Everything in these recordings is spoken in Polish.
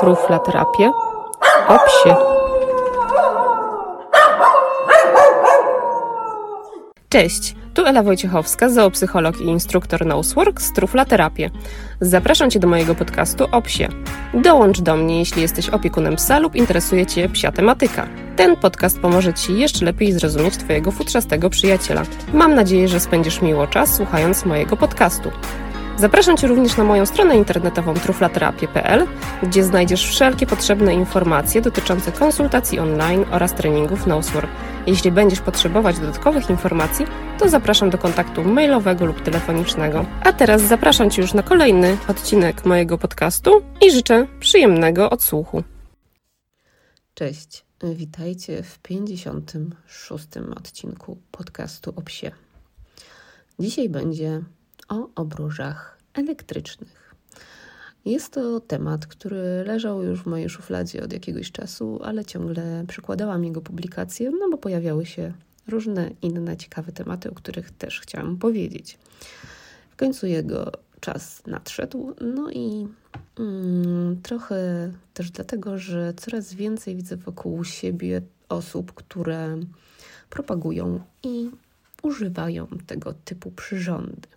Truflaterapię o psie. Cześć, tu Ela Wojciechowska, zoopsycholog i instruktor Nosework z Truflaterapię. Zapraszam Cię do mojego podcastu o psie. Dołącz do mnie, jeśli jesteś opiekunem psa lub interesuje Cię psia tematyka. Ten podcast pomoże Ci jeszcze lepiej zrozumieć Twojego futrzastego przyjaciela. Mam nadzieję, że spędzisz miło czas słuchając mojego podcastu. Zapraszam Cię również na moją stronę internetową truflaterapię.pl, gdzie znajdziesz wszelkie potrzebne informacje dotyczące konsultacji online oraz treningów Nosework. Jeśli będziesz potrzebować dodatkowych informacji, to zapraszam do kontaktu mailowego lub telefonicznego. A teraz zapraszam Cię już na kolejny odcinek mojego podcastu i życzę przyjemnego odsłuchu. Cześć, witajcie w 56. odcinku podcastu o psie. Dzisiaj będzie o obróżach elektrycznych. Jest to temat, który leżał już w mojej szufladzie od jakiegoś czasu, ale ciągle przykładałam jego publikację, no bo pojawiały się różne inne ciekawe tematy, o których też chciałam powiedzieć. W końcu jego czas nadszedł, no i mm, trochę też dlatego, że coraz więcej widzę wokół siebie osób, które propagują i używają tego typu przyrządy.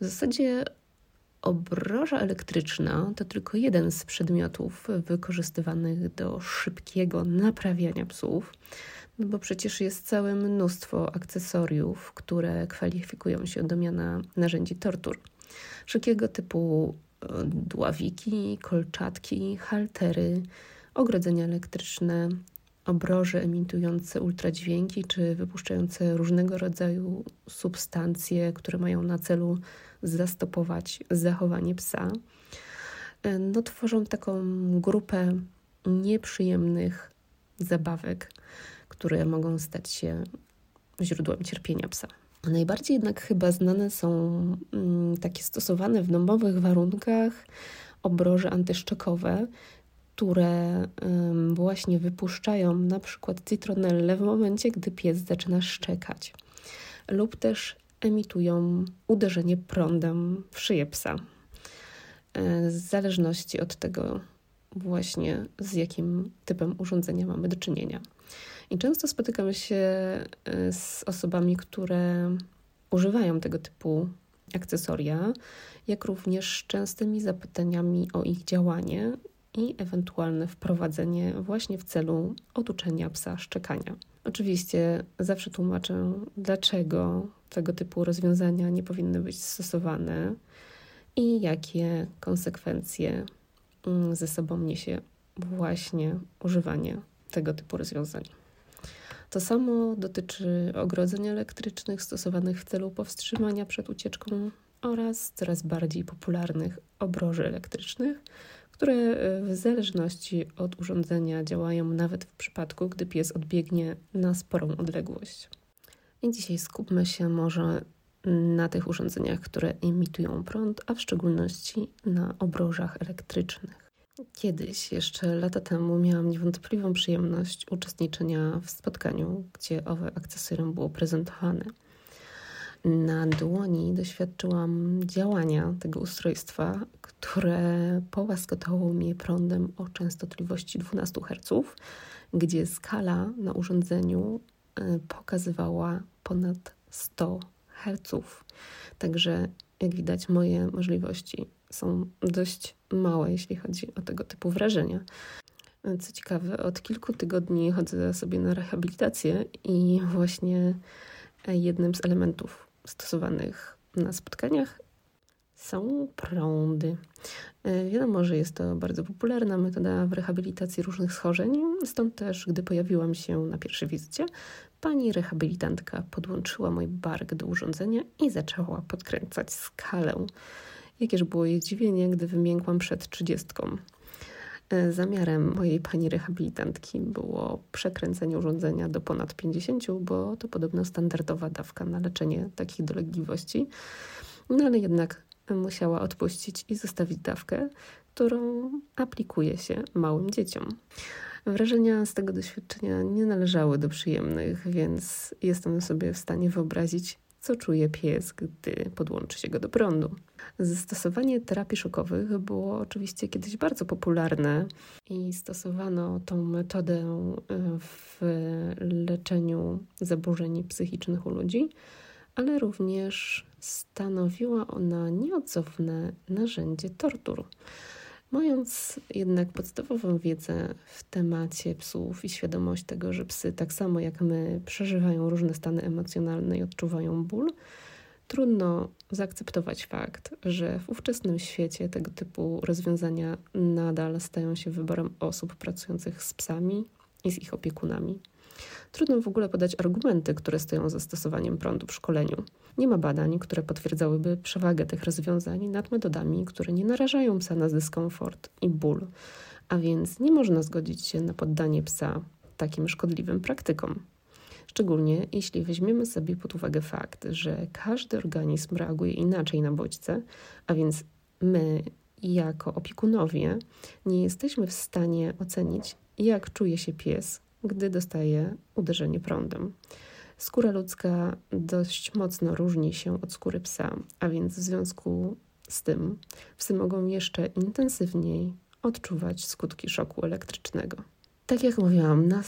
W zasadzie obroża elektryczna to tylko jeden z przedmiotów wykorzystywanych do szybkiego naprawiania psów, no bo przecież jest całe mnóstwo akcesoriów, które kwalifikują się do miana narzędzi tortur. Wszelkiego typu e, dławiki, kolczatki, haltery, ogrodzenia elektryczne, obroże emitujące ultradźwięki czy wypuszczające różnego rodzaju substancje, które mają na celu zastopować zachowanie psa, e, no, tworzą taką grupę nieprzyjemnych zabawek, które mogą stać się źródłem cierpienia psa. Najbardziej jednak chyba znane są mm, takie stosowane w domowych warunkach obroże antyszczekowe, które właśnie wypuszczają na przykład citronellę w momencie, gdy pies zaczyna szczekać, lub też emitują uderzenie prądem w szyję psa. E, w zależności od tego, właśnie z jakim typem urządzenia mamy do czynienia. I często spotykamy się e, z osobami, które używają tego typu akcesoria, jak również częstymi zapytaniami o ich działanie i ewentualne wprowadzenie właśnie w celu oduczenia psa szczekania. Oczywiście zawsze tłumaczę, dlaczego tego typu rozwiązania nie powinny być stosowane i jakie konsekwencje mm, ze sobą niesie właśnie używanie tego typu rozwiązań. To samo dotyczy ogrodzeń elektrycznych stosowanych w celu powstrzymania przed ucieczką oraz coraz bardziej popularnych obroży elektrycznych, które e, w zależności od urządzenia działają nawet w przypadku, gdy pies odbiegnie na sporą odległość. I dzisiaj skupmy się może na tych urządzeniach, które emitują prąd, a w szczególności na obrożach elektrycznych. Kiedyś, jeszcze lata temu, miałam niewątpliwą przyjemność uczestniczenia w spotkaniu, gdzie owe akcesorium było prezentowane. Na dłoni doświadczyłam działania tego ustrojstwa, które połaskotało mnie prądem o częstotliwości 12 Hz, gdzie skala na urządzeniu pokazywała ponad 100 Hz. Także, jak widać, moje możliwości są dość małe, jeśli chodzi o tego typu wrażenia. Co ciekawe, od kilku tygodni chodzę sobie na rehabilitację i właśnie jednym z elementów stosowanych na spotkaniach są prądy. E, wiadomo, że jest to bardzo popularna metoda w rehabilitacji różnych schorzeń, stąd też, gdy pojawiłam się na pierwszej wizycie, pani rehabilitantka podłączyła mój bark do urządzenia i zaczęła podkręcać skalę. Jakież było jej zdziwienie, gdy wymiękłam przed trzydziestką. E, zamiarem mojej pani rehabilitantki było przekręcenie urządzenia do ponad 50, bo to podobno standardowa dawka na leczenie takich dolegliwości. No ale jednak musiała odpuścić i zostawić dawkę, którą aplikuje się małym dzieciom. Wrażenia z tego doświadczenia nie należały do przyjemnych, więc jestem sobie w stanie wyobrazić, co czuje pies, gdy podłączy się go do prądu. Zastosowanie terapii szokowych było oczywiście kiedyś bardzo popularne i stosowano tą metodę e, w leczeniu zaburzeń psychicznych u ludzi, ale również stanowiła ona nieodzowne narzędzie tortur. Mając jednak podstawową wiedzę w temacie psów i świadomość tego, że psy, tak samo jak my, przeżywają różne stany emocjonalne i odczuwają ból, trudno zaakceptować fakt, że w ówczesnym świecie tego typu rozwiązania nadal stają się wyborem osób pracujących z psami i z ich opiekunami. Trudno w ogóle podać argumenty, które stoją za stosowaniem prądu w szkoleniu. Nie ma badań, które potwierdzałyby przewagę tych rozwiązań nad metodami, które nie narażają psa na dyskomfort i ból, a więc nie można zgodzić się na poddanie psa takim szkodliwym praktykom. Szczególnie jeśli weźmiemy sobie pod uwagę fakt, że każdy organizm reaguje inaczej na bodźce, a więc my, jako opiekunowie, nie jesteśmy w stanie ocenić, jak czuje się pies, gdy dostaje uderzenie prądem. Skóra ludzka dość mocno różni się od skóry psa, a więc w związku z tym psy mogą jeszcze intensywniej odczuwać skutki szoku elektrycznego. Tak jak mówiłam, na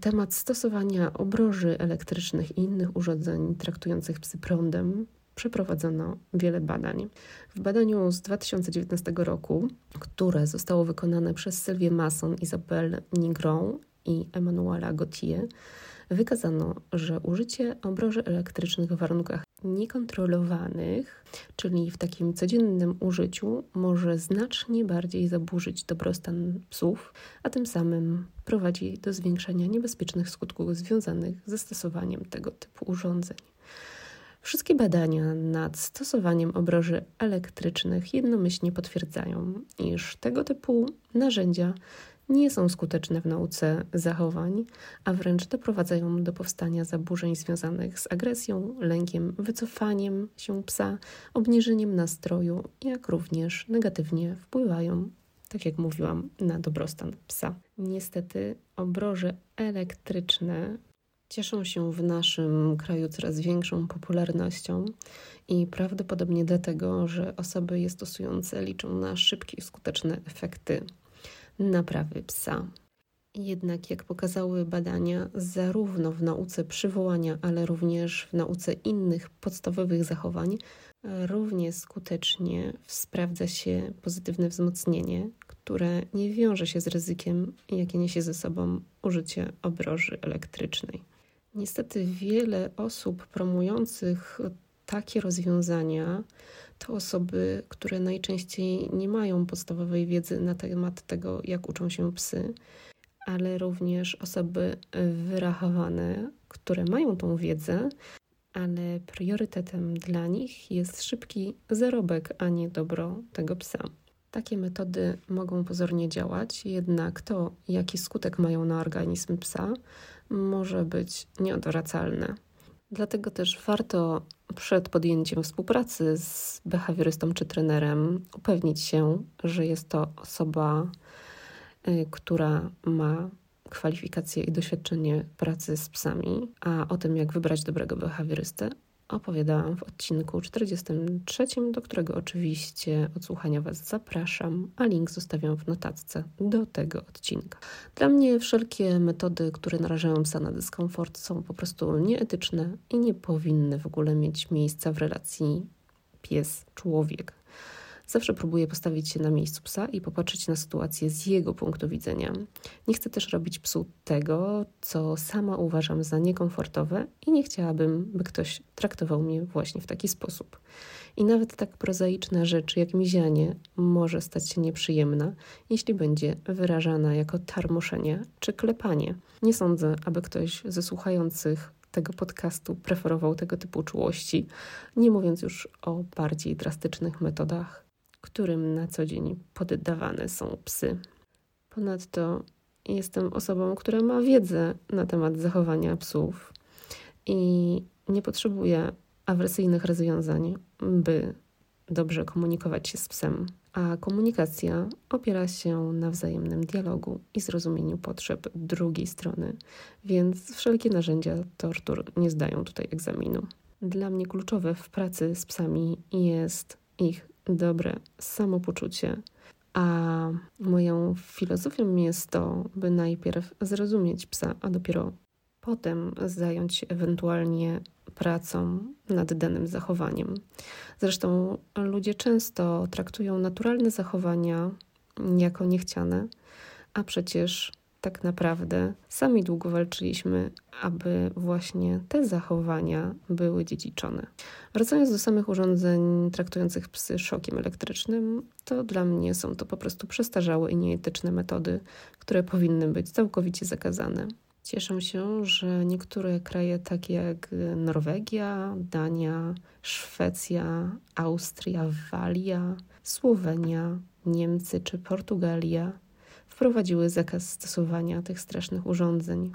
temat stosowania obroży elektrycznych i innych urządzeń traktujących psy prądem przeprowadzono wiele badań. W badaniu z 2019 roku, które zostało wykonane przez Sylwię Masson, Isabelle Nigron i Emanuela Gauthier, wykazano, że użycie obroży elektrycznych w warunkach niekontrolowanych, czyli w takim codziennym użyciu, może znacznie bardziej zaburzyć dobrostan psów, a tym samym prowadzi do zwiększenia niebezpiecznych skutków związanych ze stosowaniem tego typu urządzeń. Wszystkie badania nad stosowaniem obroży elektrycznych jednomyślnie potwierdzają, iż tego typu narzędzia nie są skuteczne w nauce zachowań, a wręcz doprowadzają do powstania zaburzeń związanych z agresją, lękiem, wycofaniem się psa, obniżeniem nastroju, jak również negatywnie wpływają, tak jak mówiłam, na dobrostan psa. Niestety obroże elektryczne cieszą się w naszym kraju coraz większą popularnością i prawdopodobnie dlatego, że osoby je stosujące liczą na szybkie i skuteczne efekty naprawy psa. Jednak, jak pokazały badania, zarówno w nauce przywołania, ale również w nauce innych podstawowych zachowań, równie skutecznie sprawdza się pozytywne wzmocnienie, które nie wiąże się z ryzykiem, jakie niesie ze sobą użycie obroży elektrycznej. Niestety, wiele osób promujących takie rozwiązania to osoby, które najczęściej nie mają podstawowej wiedzy na temat tego, jak uczą się psy, ale również osoby wyrachowane, które mają tą wiedzę, ale priorytetem dla nich jest szybki zarobek, a nie dobro tego psa. Takie metody mogą pozornie działać, jednak to, jaki skutek mają na organizm psa, może być nieodwracalne. Dlatego też warto przed podjęciem współpracy z behawiorystą czy trenerem upewnić się, że jest to osoba, y, która ma kwalifikacje i doświadczenie pracy z psami, a o tym, jak wybrać dobrego behawiorystę, opowiadałam w odcinku 43, do którego oczywiście odsłuchania Was zapraszam, a link zostawiam w notatce do tego odcinka. Dla mnie wszelkie metody, które narażają psa na dyskomfort, są po prostu nieetyczne i nie powinny w ogóle mieć miejsca w relacji pies-człowiek. Zawsze próbuję postawić się na miejscu psa i popatrzeć na sytuację z jego punktu widzenia. Nie chcę też robić psu tego, co sama uważam za niekomfortowe i nie chciałabym, by ktoś traktował mnie właśnie w taki sposób. I nawet tak prozaiczna rzecz jak mizianie może stać się nieprzyjemna, jeśli będzie wyrażana jako tarmoszenie czy klepanie. Nie sądzę, aby ktoś ze słuchających tego podcastu preferował tego typu czułości, nie mówiąc już o bardziej drastycznych metodach którym na co dzień poddawane są psy. Ponadto jestem osobą, która ma wiedzę na temat zachowania psów i nie potrzebuję awersyjnych rozwiązań, by dobrze komunikować się z psem. A komunikacja opiera się na wzajemnym dialogu i zrozumieniu potrzeb drugiej strony, więc wszelkie narzędzia tortur nie zdają tutaj egzaminu. Dla mnie kluczowe w pracy z psami jest ich dobre samopoczucie, a moją filozofią jest to, by najpierw zrozumieć psa, a dopiero potem zająć się ewentualnie pracą nad danym zachowaniem. Zresztą ludzie często traktują naturalne zachowania jako niechciane, a przecież tak naprawdę sami długo walczyliśmy, aby właśnie te zachowania były dziedziczone. Wracając do samych urządzeń traktujących psy szokiem elektrycznym, to dla mnie są to po prostu przestarzałe i nieetyczne metody, które powinny być całkowicie zakazane. Cieszę się, że niektóre kraje takie jak Norwegia, Dania, Szwecja, Austria, Walia, Słowenia, Niemcy czy Portugalia wprowadziły zakaz stosowania tych strasznych urządzeń.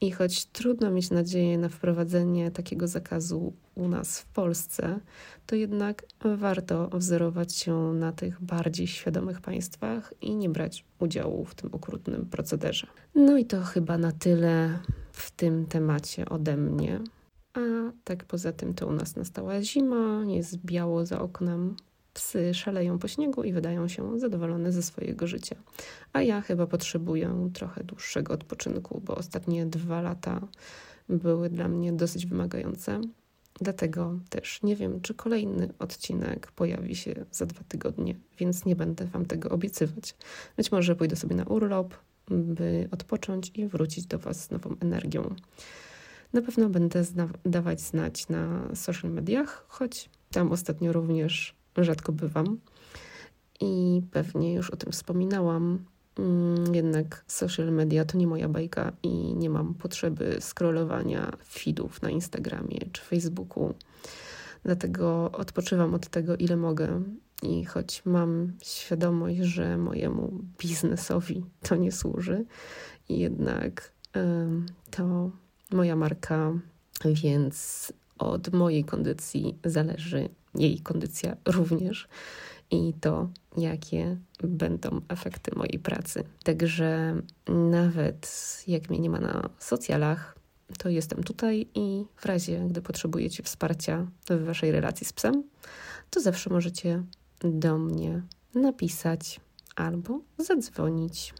I choć trudno mieć nadzieję na wprowadzenie takiego zakazu u nas w Polsce, to jednak warto wzorować się na tych bardziej świadomych państwach i nie brać udziału w tym okrutnym procederze. No i to chyba na tyle w tym temacie ode mnie. A tak poza tym to u nas nastała zima, jest biało za oknem, Psy szaleją po śniegu i wydają się zadowolone ze swojego życia. A ja chyba potrzebuję trochę dłuższego odpoczynku, bo ostatnie dwa lata były dla mnie dosyć wymagające. Dlatego też nie wiem, czy kolejny odcinek pojawi się za dwa tygodnie, więc nie będę Wam tego obiecywać. Być może pójdę sobie na urlop, by odpocząć i wrócić do Was z nową energią. Na pewno będę zna- dawać znać na social mediach, choć tam ostatnio również rzadko bywam i pewnie już o tym wspominałam. Mm, jednak social media to nie moja bajka i nie mam potrzeby scrollowania feedów na Instagramie czy Facebooku. Dlatego odpoczywam od tego, ile mogę. I choć mam świadomość, że mojemu biznesowi to nie służy, jednak to moja marka, więc od mojej kondycji zależy jej kondycja również i to, jakie będą efekty mojej pracy. Także nawet jak mnie nie ma na socjalach, to jestem tutaj i w razie, gdy potrzebujecie wsparcia w waszej relacji z psem, to zawsze możecie do mnie napisać albo zadzwonić.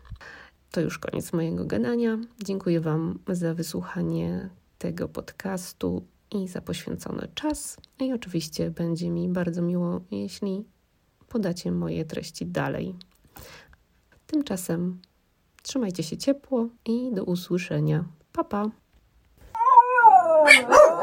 To już koniec mojego gadania. Dziękuję Wam za wysłuchanie tego podcastu i za poświęcony czas. I oczywiście będzie mi bardzo miło, jeśli podacie moje treści dalej. Tymczasem trzymajcie się ciepło i do usłyszenia. Pa pa!